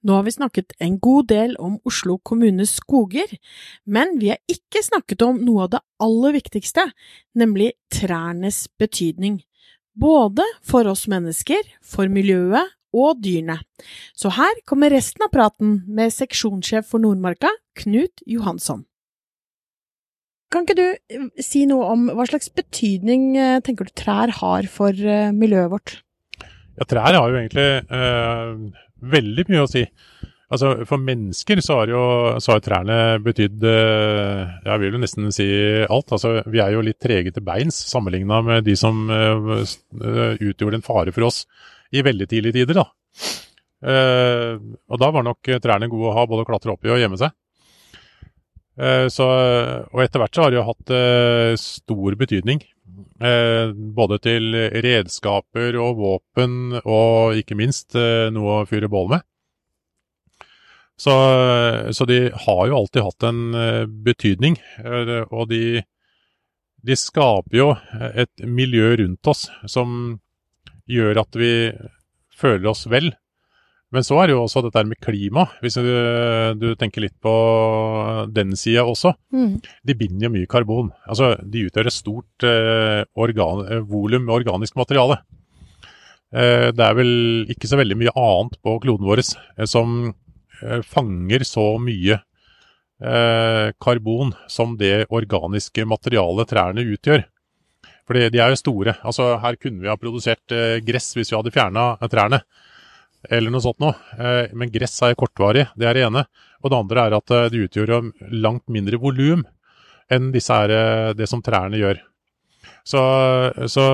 Nå har vi snakket en god del om Oslo kommunes skoger, men vi har ikke snakket om noe av det aller viktigste, nemlig trærnes betydning. Både for oss mennesker, for miljøet og dyrene. Så her kommer resten av praten med seksjonssjef for Nordmarka, Knut Johansson. Kan ikke du eh, si noe om hva slags betydning eh, tenker du trær har for eh, miljøet vårt? Ja, trær har jo egentlig eh, veldig mye å si. Altså, For mennesker så har jo så trærne betydd eh, Jeg vil jo nesten si alt. Altså, Vi er jo litt trege til beins sammenligna med de som uh, utgjorde en fare for oss i veldig tidlige tider. da. Og da var nok trærne gode å ha både å klatre opp i og gjemme seg. Så, og etter hvert så har det jo hatt stor betydning. Både til redskaper og våpen, og ikke minst noe å fyre bål med. Så, så, de har jo alltid hatt en uh, betydning. Og de, de, skaper jo et miljø rundt oss som gjør at vi føler oss vel. Men så er det jo også dette med klima, hvis du, du tenker litt på den sida også. Mm. De binder jo mye karbon. Altså, de utgjør et stort eh, organ, volum med organisk materiale. det er vel ikke så veldig mye annet på kloden vår som Eh, fanger så mye eh, karbon som det organiske materialet trærne utgjør. For de er jo store. Altså, her kunne vi ha produsert eh, gress hvis vi hadde fjerna trærne. Eller noe sånt noe. Men gress er kortvarig, det er det ene. Og det andre er at det utgjør langt mindre volum enn disse er, det som trærne gjør. Så, så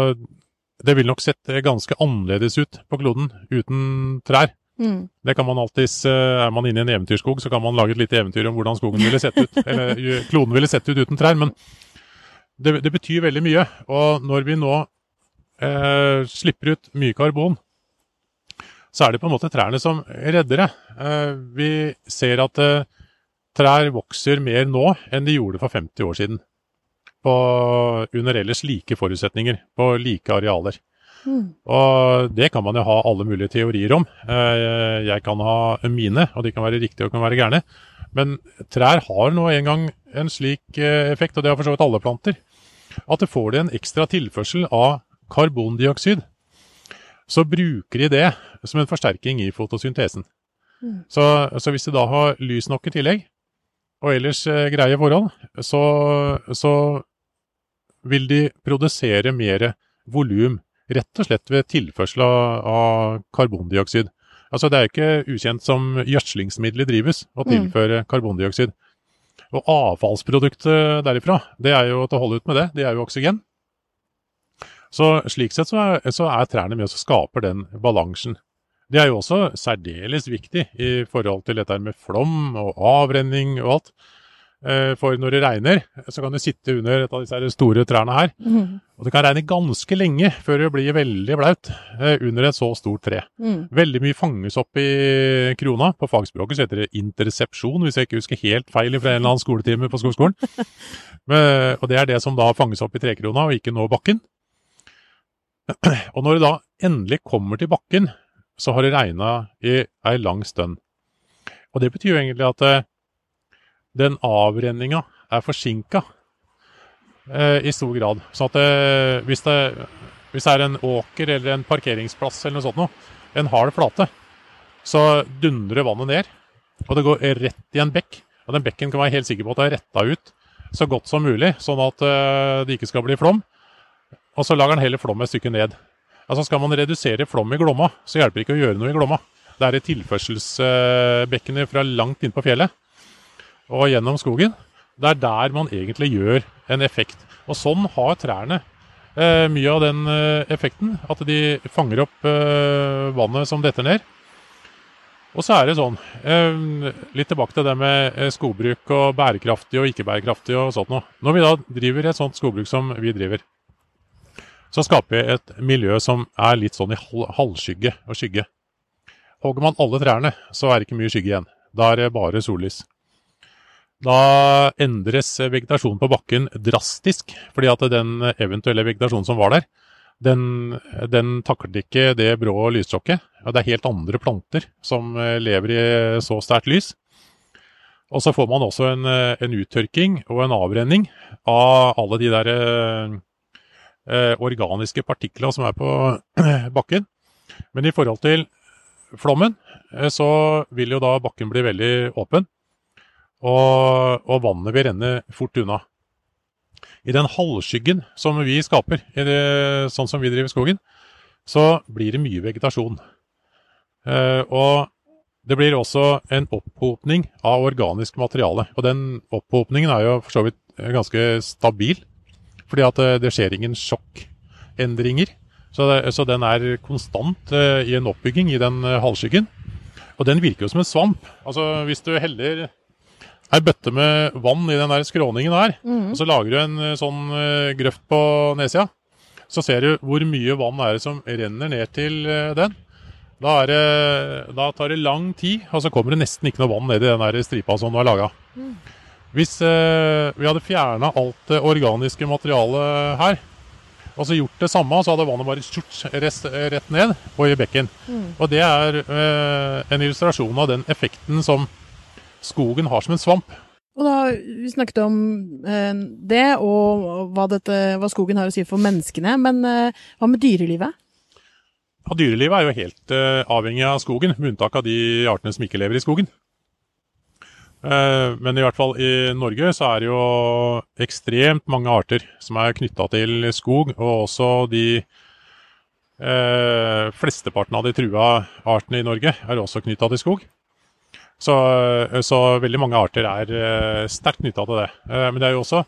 det vil nok sett ganske annerledes ut på kloden uten trær. Mm. Det kan man alltids, eh, Er man inne i en eventyrskog, så kan man lage et lite eventyr om hvordan skogen ville sett ut. eller kloden ville sett ut uten trær. Men det, det betyr veldig mye. Og når vi nå eh, slipper ut mye karbon, så er det på en måte trærne som redder det. Eh, vi ser at eh, trær vokser mer nå enn de gjorde for 50 år siden. På, under ellers like forutsetninger, på like arealer. Mm. Og det kan man jo ha alle mulige teorier om. Eh, jeg kan ha mine, og de kan være riktige og kan være gærne. Men trær har nå engang en slik effekt, og det har for så vidt alle planter, at det får det en ekstra tilførsel av karbondioksid. Så bruker de det som en forsterking i fotosyntesen. Mm. Så, så, hvis de da har lys nok i tillegg, og ellers eh, greie forhold, så, så vil de produsere mer volum Rett og slett ved tilførsel av karbondioksid. Altså Det er ikke ukjent som gjødslingsmiddelet drives, å mm. tilføre mm. karbondioksid. Og avfallsproduktet derifra, det er jo til å holde ut med det, det er jo oksygen. Så slik sett så er, så er trærne med og skaper den balansen. Det er jo også særdeles viktig i forhold til dette med flom og avrenning og alt. Eh, for når det regner, så kan du sitte under et av disse store trærne her. Mm. Og det kan regne ganske lenge før det blir veldig blaut eh, under et så stort tre. Mm. Veldig mye fanges opp i krona. På fagspråket så heter det intersepsjon, hvis jeg ikke husker helt feil fra en eller annen skoletime på skogskolen. Men, og det er det som da fanges opp i trekrona og ikke når bakken. Og når det da endelig kommer til bakken, så har det regna i ei lang stund. Og det betyr jo egentlig at eh, den avrenninga er forsinka eh, i stor grad. Så at det, hvis, det, hvis, det, er en åker eller en parkeringsplass eller noe sånt noe, en hard flate, så dundrer vannet ned, og det går rett i en bekk. Og den bekken kan være helt sikker på at det er retta ut så godt som mulig, sånn at eh, det ikke skal bli flom. Og så lager han heller flom et stykke ned. Altså Skal man redusere flom i Glomma, så hjelper det ikke å gjøre noe i Glomma. Det er i tilførselsbekkene fra langt inn på fjellet og gjennom skogen. Det er der man egentlig gjør en effekt. Og sånn har trærne eh, mye av den eh, effekten. At de fanger opp eh, vannet som detter ned. Og så er det sånn, eh, litt tilbake til det med eh, skogbruk og bærekraftig og ikke bærekraftig og sånt noe. Når vi da driver et sånt skogbruk som vi driver, så skaper vi et miljø som er litt sånn i halvskygge og skygge. Hogger man alle trærne, så er det ikke mye skygge igjen. Da er det bare sollys. Da endres vegetasjonen på bakken drastisk, fordi at den eventuelle vegetasjonen som var der, den, den taklet ikke det brå lyssjokket. Det er helt andre planter som eh, lever i så sterkt lys. Og så får man også en, eh, en uttørking og en avrenning av alle de der eh, organiske partikler som er på bakken. Men i forhold til flommen, eh, så vil jo da bakken bli veldig åpen. Og, og vannet vil renne fort unna. I den halvskyggen som vi skaper, det, sånn som vi driver skogen, så blir det mye vegetasjon. Eh, og det blir også en opphopning av organisk materiale. Og den opphopningen er jo for så vidt ganske stabil, fordi at det, det skjer ingen sjokkendringer. Så, det, så, den er konstant uh, i en oppbygging i den uh, halvskyggen. Og den virker jo som en svamp. Altså Hvis du heller ei bøtte med vann i den der skråningen her, mm. og så lager du en sånn grøft på nedsida, så ser du hvor mye vann er det som renner ned til den. Da, det, da, tar det lang tid, og så kommer det nesten ikke noe vann ned i den der stripa som du har laga. Mm. Hvis eh, vi hadde fjerna alt det organiske materialet her, og så gjort det samme, så hadde vannet bare skjort rett ned og i bekken. Mm. Og det er eh, en illustrasjon av den effekten som skogen har som en svamp. Og da, Vi snakket om eh, det, og hva, dette, hva, skogen har å si for menneskene. Men eh, hva med dyrelivet? Ja, Dyrelivet er jo helt uh, avhengig av skogen, med unntak av de artene som ikke lever i skogen. Uh, men i hvert fall i Norge så er det jo ekstremt mange arter som er knytta til skog, og også de eh, flesteparten av de trua artene i Norge er også knytta til skog. Så, så, veldig mange arter er uh, sterkt knytta til det. men det er jo også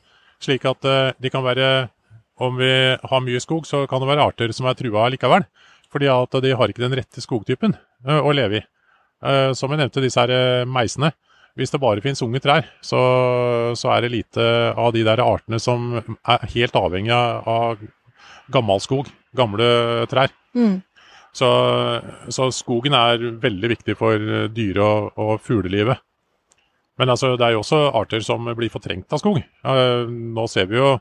slik at de kan være Om vi har mye skog, så kan det være arter som er trua likevel. Fordi at de har ikke den rette skogtypen å leve i. Som jeg nevnte, disse her meisene. Hvis det bare finnes unge trær, så, så, er det lite av de der artene som er helt avhengig av gammel skog, gamle trær. Mm. Så, så, skogen er veldig viktig for dyre- og, og fuglelivet. Men altså, det er jo også arter som blir fortrengt av skog. Nå ser vi jo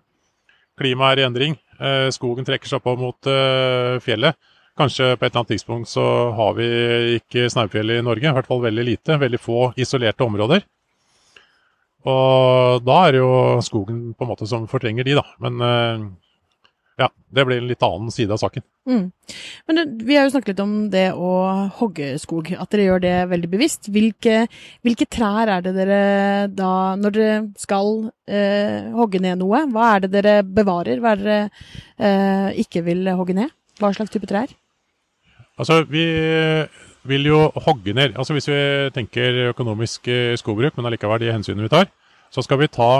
klimaet er i endring. Skogen trekker seg opp mot fjellet. Kanskje på et eller annet tidspunkt så har vi ikke snaufjell i Norge, i hvert fall veldig lite. Veldig få isolerte områder. Og da er det jo skogen på en måte som fortrenger de, da. Men eh, ja, det blir en litt annen side av saken. Mm. Men vi har jo snakket litt om det å hogge skog, at dere gjør det veldig bevisst. Hvilke, hvilke trær er det dere da, når dere skal eh, hogge ned noe, hva er det dere bevarer? Hva er det dere eh, ikke vil hogge ned? Hva slags type trær? Altså, vi vil jo hogge ned Altså Hvis vi tenker økonomisk eh, skogbruk, men allikevel de hensynene vi tar, så skal vi ta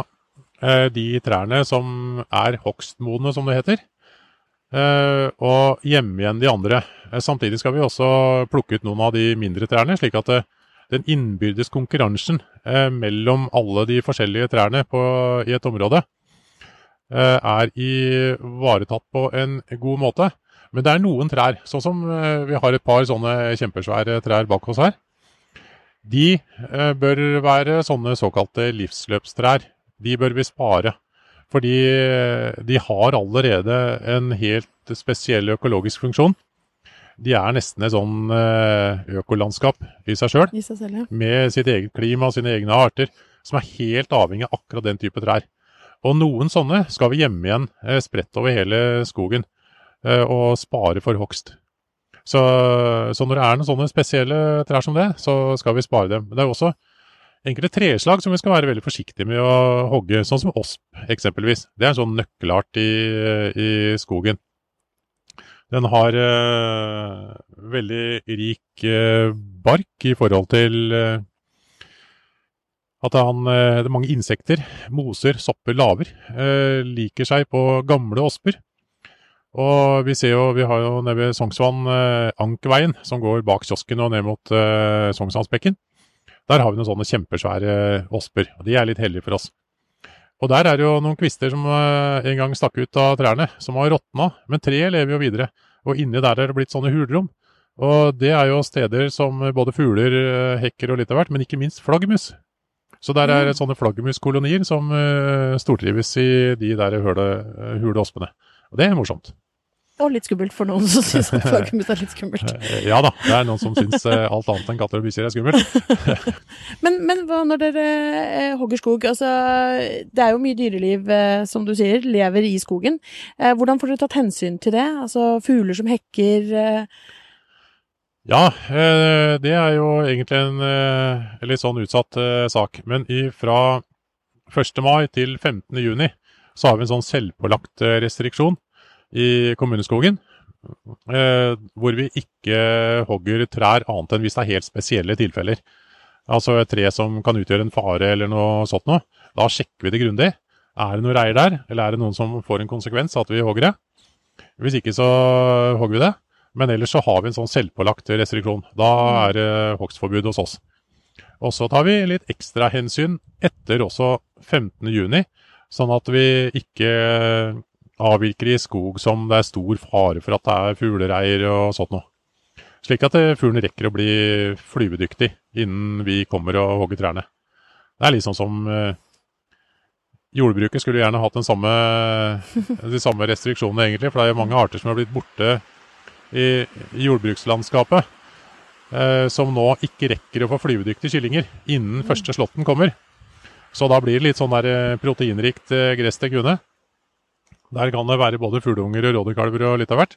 eh, de trærne som er hogstmodne, som det heter, eh, og gjemme igjen de andre. Eh, samtidig skal vi også plukke ut noen av de mindre trærne, slik at eh, den innbyrdes konkurransen eh, mellom alle de forskjellige trærne på, i et område er ivaretatt på en god måte. Men det er noen trær, sånn som eh, vi har et par sånne kjempesvære trær bak oss her. De eh, bør være sånne såkalte livsløpstrær. De bør vi spare. Fordi eh, de har allerede en helt spesiell økologisk funksjon. De er nesten et sånn økolandskap i seg sjøl. Ja. Med sitt eget klima og sine egne arter, som er helt avhengig av akkurat den type trær. Og noen sånne skal vi gjemme igjen spredt over hele skogen. Eh, og spare for hogst. Så, så, når det er noen sånne spesielle trær som det, så skal vi spare dem. Det er også enkelte treslag som vi skal være veldig forsiktige med å hogge, sånn som osp eksempelvis. Det er en sånn nøkkelart i, i skogen. Den har uh, veldig rik uh, bark i forhold til uh, at han, det er mange insekter, moser, sopper, laver, liker seg på gamle osper. Og vi ser jo, vi har jo nede ved Sognsvann eh, Ankveien, som går bak kiosken og ned mot eh, Sognsvannsbekken. Der har vi noen sånne kjempesvære osper, og de er litt heldige for oss. Og der er det jo noen kvister som eh, en gang stakk ut av trærne, som har råtna. Men treet lever jo videre, og inni der er det blitt sånne hulrom. Og det er jo steder som både fugler, eh, hekker og litt av hvert, men ikke minst flaggermus. Så der er mm. sånne flaggermuskolonier som uh, stortrives i de der hule, hule ospene. Og det er morsomt. Og litt skummelt for noen som syns at flaggermus er litt skummelt. Ja da, det er noen som syns eh, alt annet enn katter og bikkjer er skummelt. Men, men hva når dere eh, hogger skog? Altså, det er jo mye dyreliv, eh, som du sier, lever i skogen. Hvordan får dere tatt hensyn til det? Altså fugler som hekker Ja, det er jo egentlig en litt sånn utsatt sak. Men fra 1. mai til 15. juni så har vi en sånn selvpålagt restriksjon i kommuneskogen. eh, Hvor vi ikke hogger trær annet enn hvis det er helt spesielle tilfeller. Altså et tre som kan utgjøre en fare eller noe sånt noe. Da sjekker vi det grundig. Er det noe reier der, eller er det noen som får en konsekvens at vi hogger det? Hvis ikke så hogger vi det. Men ellers så har vi en sånn selvpålagt restriksjon. Da er det hogstforbud hos oss. Og så tar vi litt ekstra hensyn etter også 15. juni, sånn at vi ikke avvirker i skog som det er stor fare for at det er fuglereir og sånt noe. Slik at fuglen fuglene rekker å bli flyvedyktig innen vi kommer og hogger trærne. Det er sånn som eh, Jordbruket skulle gjerne hatt den samme, de samme restriksjonene, egentlig. For det er mange arter som har blitt borte i, i jordbrukslandskapet. Eh, som nå ikke rekker å få flyvedyktige kyllinger innen første slåtten kommer. Så da blir det litt sånn der eh, proteinrikt eh, gress til kunne. Der kan det være både fugleunger og rådekalver og litt av hvert.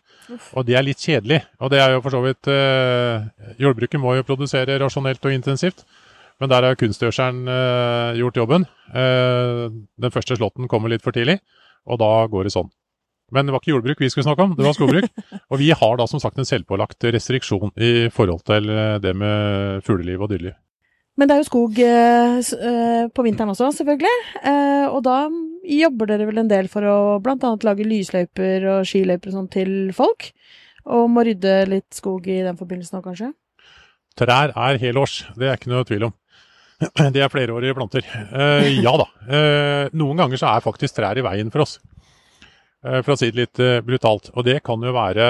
Og det er litt kjedelig. Og det er jo for så vidt eh, Jordbruket må jo produsere rasjonelt og intensivt. Men der har kunstgjødselen eh, gjort jobben. Eh, den første slåtten kommer litt for tidlig, og da går det sånn. Men det var ikke jordbruk vi skulle snakke om, det var skogbruk. og vi har da som sagt en selvpålagt restriksjon i forhold til eh, det med fugleliv og dyreliv. Men det er jo skog eh, eh, på vinteren også, selvfølgelig. Eh, og da jobber dere vel en del for å bl.a. lage lysløyper og skiløyper og sånn til folk? Og må rydde litt skog i den forbindelsen nå, kanskje? Trær er helårs, det er ikke noe tvil om. Det er flerårige planter. Eh, ja da. Eh, noen ganger så er faktisk trær i veien for oss. Eh, for å si det litt eh, brutalt. Og det kan jo være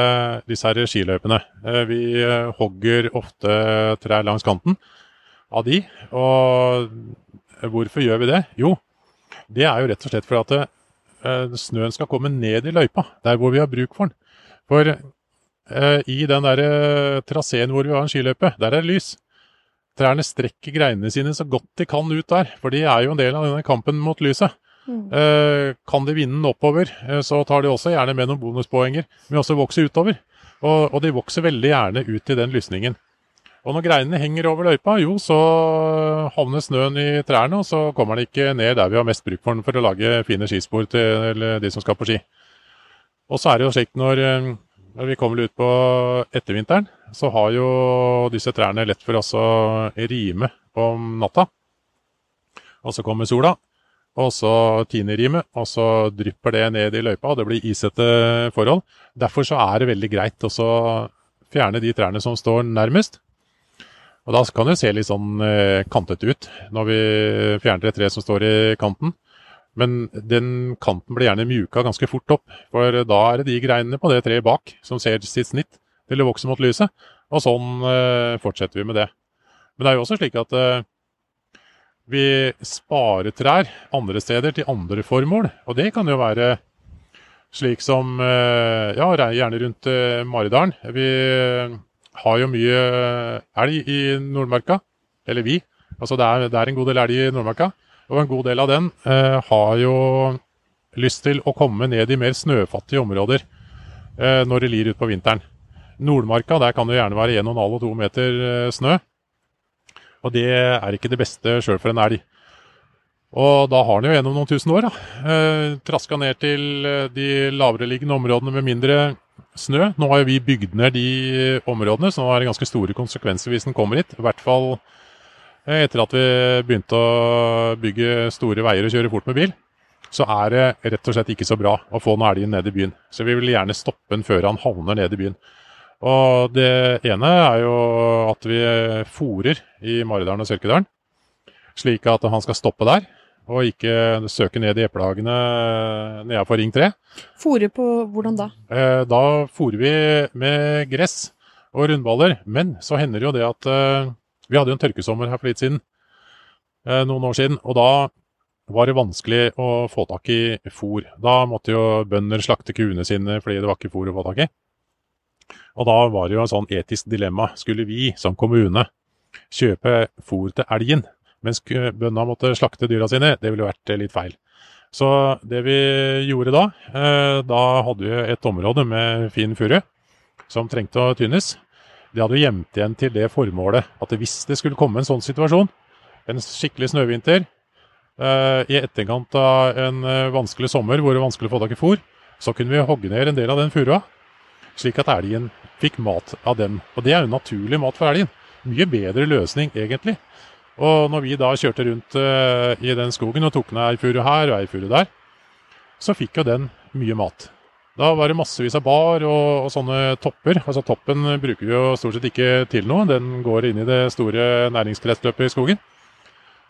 disse her skiløypene. Eh, vi eh, hogger ofte trær langs kanten av de. Og hvorfor gjør vi det? Jo, det er jo rett og slett for at eh, snøen skal komme ned i løypa, der hvor vi har bruk for den. For eh, i den der eh, traseen hvor vi har en skiløype, der er det lys. Trærne strekker greinene sine så godt de kan ut der, for de er jo en del av denne kampen mot lyset. Eh, kan de vinne den oppover, eh, så tar de også gjerne med noen bonuspoenger, men også vokse utover. Og, og de vokser veldig gjerne ut i den lysningen. Og når greinene henger over løypa, jo, så havner snøen i trærne, og så kommer den ikke ned der vi har mest bruk for den for å lage fine skispor til de som skal på ski. Og så er det jo slik når, eh, når vi kommer ut på ettervinteren, så har jo disse trærne lett for oss å rime om natta. Og så kommer sola, og så tiner rimet, og så drypper det ned i løypa, og det blir isete forhold. Derfor så er det veldig greit å fjerne de trærne som står nærmest. Og da kan det se litt sånn kantet kantete ut når vi fjerner et tre som står i kanten. Men den kanten blir gjerne mjuka ganske fort opp, for da er det de greinene på det treet bak som ser sitt snitt til å vokse mot lyset. Og sånn eh, fortsetter vi med det. Men det er jo også slik at eh, vi sparer trær andre steder til andre formål. Og det kan jo være slik som eh, Ja, gjerne rundt eh, Maridalen. Vi eh, har jo mye elg i Nordmarka. Eller vi. Altså det er, det er en god del elg i Nordmarka. Og en god del av den eh, har jo lyst til å komme ned i mer snøfattige områder eh, når det lir utpå vinteren. Nordmarka, der kan det gjerne være 1,5 og 2 meter eh, snø. Og det er ikke det beste sjøl for en elg. Og da har den jo gjennom noen tusen år da, eh, traska ned til eh, de lavereliggende områdene med mindre snø. Nå har jo vi bygd ned de områdene, så nå er det ganske store konsekvenser hvis den kommer hit. I hvert fall eh, etter at vi begynte å bygge store veier og kjøre fort med bil. Så er det rett og slett ikke så bra å få den elgen ned i byen. Så vi vil gjerne stoppe den før han havner ned i byen. Og det ene er jo at vi fòrer i Maridalen og Sørkedalen, slik at han skal stoppe der, og ikke søke ned i eplehagene nedenfor Ring 3. Fòre på hvordan da? Eh, Da fòrer vi med gress og rundballer, men så hender det jo det at eh, vi hadde jo en tørkesommer her for litt siden, eh, noen år siden, og da var det vanskelig å få tak i fôr. Da måtte jo bønder slakte kuene sine fordi det var ikke fôr å få tak i. Og da var det jo en sånn etisk dilemma. Skulle vi som kommune kjøpe fôr til elgen, mens bøndene måtte slakte dyra sine? Det ville vært litt feil. Så det vi gjorde da, eh, da hadde vi et område med fin furu som trengte å tynnes. Det hadde vi gjemt igjen til det formålet at hvis det skulle komme en sånn situasjon, en skikkelig snøvinter, eh, i etterkant av en eh, vanskelig sommer hvor det var vanskelig å få tak i fôr, så kunne vi hogge ned en del av den furua, slik at elgen fikk mat av den. Og det er jo naturlig mat for elgen. Mye bedre løsning, egentlig. Og når vi da kjørte rundt uh, i den skogen og tok ned ei furu her og ei furu der, så fikk jo den mye mat. Da var det massevis av bar og, og, sånne topper. Altså Toppen bruker vi jo stort sett ikke til noe. Den går inn i det store næringskretsløpet i skogen.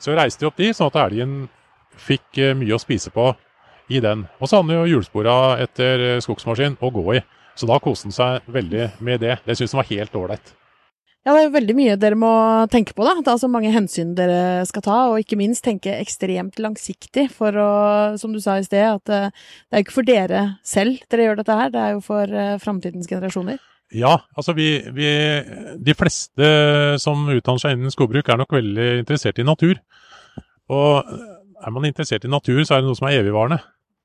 Så reiste vi opp de, sånn at elgen fikk uh, mye å spise på i den. Og så hadde han jo hjulspora etter skogsmaskin å gå i. Så da koste han seg veldig med det. Det syntes han var helt ålreit. Ja, det er jo veldig mye dere må tenke på, da. Det er altså mange hensyn dere skal ta, og ikke minst tenke ekstremt langsiktig for å, som du sa i sted, at eh, det er jo ikke for dere selv dere gjør dette her, det er jo for uh, framtidens generasjoner. Ja, altså vi, vi, De fleste som utdanner seg innen skogbruk, er nok veldig interessert i natur. Og er man interessert i natur, så er det noe som er evigvarende.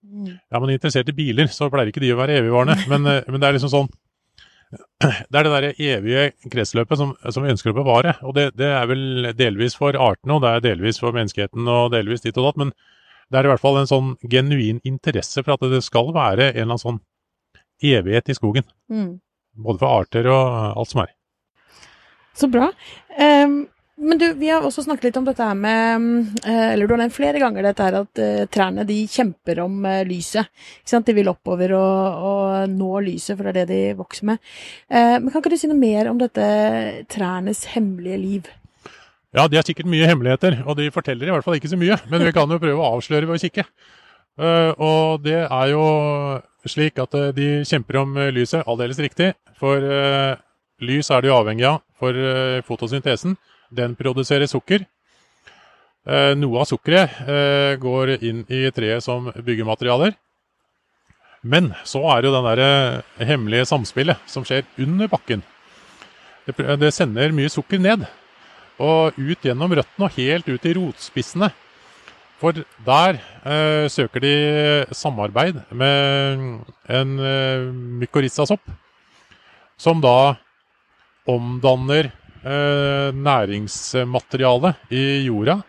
Mm. Er man interessert i biler, så pleier ikke de å være evigvarende. Men, eh, men det er liksom sånn det er det der evige kretsløpet som, som, vi ønsker å bevare. Og det, det, er vel delvis for artene, og det er delvis for menneskeheten og delvis ditt og datt. Men det er i hvert fall en sånn genuin interesse for at det skal være en eller annen sånn evighet i skogen. Mm. Både for arter og alt som er. Så bra. Um, men du, vi har også snakket litt om dette her med eh, Eller du har nevnt flere ganger dette her at uh, trærne de kjemper om uh, lyset. Ikke sant? De vil oppover og, og, nå lyset, for det er det de vokser med. Men kan ikke du si noe mer om dette trærnes hemmelige liv? Ja, de har sikkert mye hemmeligheter, og de forteller i hvert fall ikke så mye. Men vi kan jo prøve å avsløre ved å kikke. og det er jo slik at de kjemper om lyset, aldeles riktig. For lys er de avhengig av for fotosyntesen. Den produserer sukker. Eh, noe av sukkeret eh, går inn i treet som byggematerialer. Men så er det jo den eh, hemmelige samspillet som skjer under bakken. Det, det sender mye sukker ned. Og ut gjennom røttene og helt ut i rotspissene. For der eh, søker de samarbeid med en eh, mykorrhizasopp, som da omdanner eh, næringsmateriale i jorda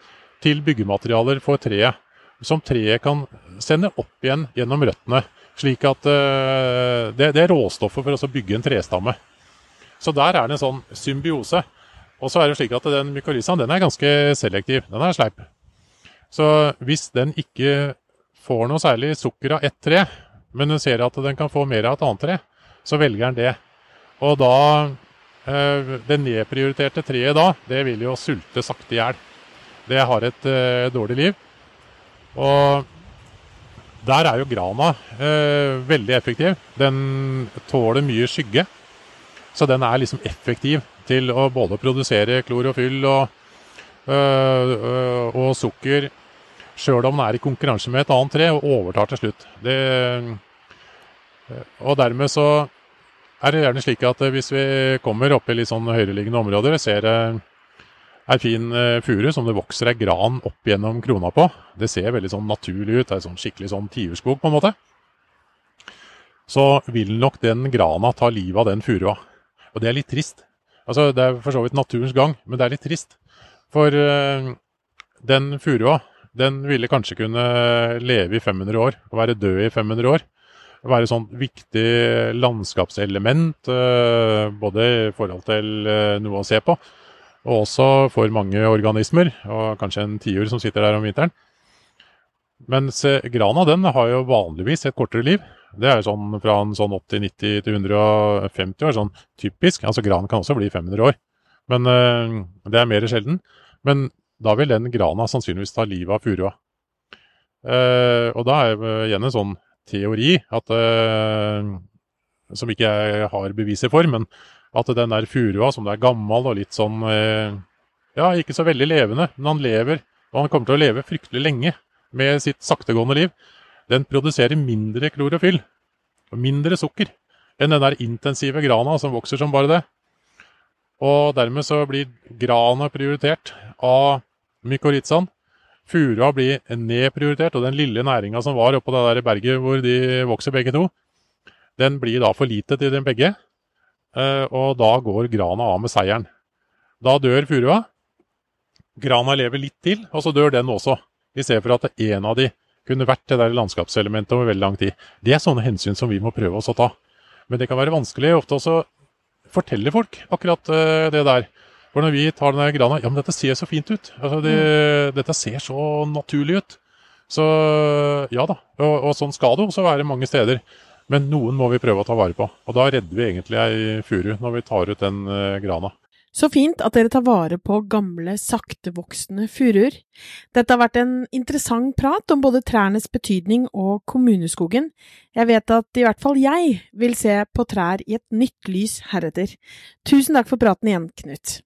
til byggematerialer for treet. Som treet kan sende opp igjen gjennom røttene. Slik at eh, det, det, er råstoffet for å bygge en trestamme. Så der er det en sånn symbiose. Og så er det slik at den mykorrhizaen den er ganske selektiv. Den er sleip. Så hvis den ikke får noe særlig sukker av ett tre, men den ser at den kan få mer av et annet tre, så velger den det. Og da det nedprioriterte treet da, det vil jo sulte sakte i hjel. Det har et uh, dårlig liv. Og der er jo grana uh, veldig effektiv. Den tåler mye skygge. Så den er liksom effektiv til å både produsere klorofyll og, og sukker, sjøl om den er i konkurranse med et annet tre, og overtar til slutt. Det, og dermed så er det gjerne slik at eh, hvis vi kommer opp i litt sånn høyereliggende områder, ser ei eh, fin eh, furu som det vokser ei gran opp gjennom krona på. Det ser veldig sånn naturlig ut. Det er sånn skikkelig sånn tiurskog, på en måte. Så vil nok den grana ta livet av den furua. Og det er litt trist. Altså, Det er for så vidt naturens gang, men det er litt trist. For øh, den furua, den ville kanskje kunne leve i 500 år og være død i 500 år være et sånt viktig landskapselement, eh, både i forhold til eh, noe å se på, og også for mange organismer, og kanskje en tiur som sitter der om vinteren. Mens eh, grana den har jo vanligvis et kortere liv. Det er jo sånn fra en sånn 80-90 til 150 år, sånn typisk. Altså Gran kan også bli 500 år, men det er mer sjelden. Men da vil den grana sannsynligvis ta livet av furua. og da er det igjen en sånn teori at, uh, som ikke jeg har beviser for, men at den der furua som er gammel og litt sånn uh, Ja, ikke så veldig levende, men han lever. Og han kommer til å leve fryktelig lenge med sitt saktegående liv, den produserer mindre klorofyll mindre sukker enn den der intensive grana som vokser som bare det. Og dermed så blir grana prioritert av mykorrhizaen. Furua blir nedprioritert, og den lille næringa som var oppå det der berget hvor de vokser begge to, den blir da for lite til dem begge. Eh, og da går grana av med seieren. Da dør furua. Grana lever litt til, og så dør den også. I stedet for at en av de kunne vært det der landskapselementet over veldig lang tid. Det er sånne hensyn som vi må prøve oss å ta. Men det kan være vanskelig ofte også fortelle folk akkurat uh, det der. For når vi tar den grana Ja, men dette ser så fint ut. Altså, det, mm. Dette ser så naturlig ut. Så ja da. Og, og sånn skal det også være mange steder. Men noen må vi prøve å ta vare på. Og da redder vi egentlig ei furu når vi tar ut den uh, grana. Så fint at dere tar vare på gamle, saktevoksende furuer. Dette har vært en interessant prat om både trærnes betydning og kommuneskogen. Jeg vet at i hvert fall jeg vil se på trær i et nytt lys heretter. Tusen takk for praten igjen, Knut.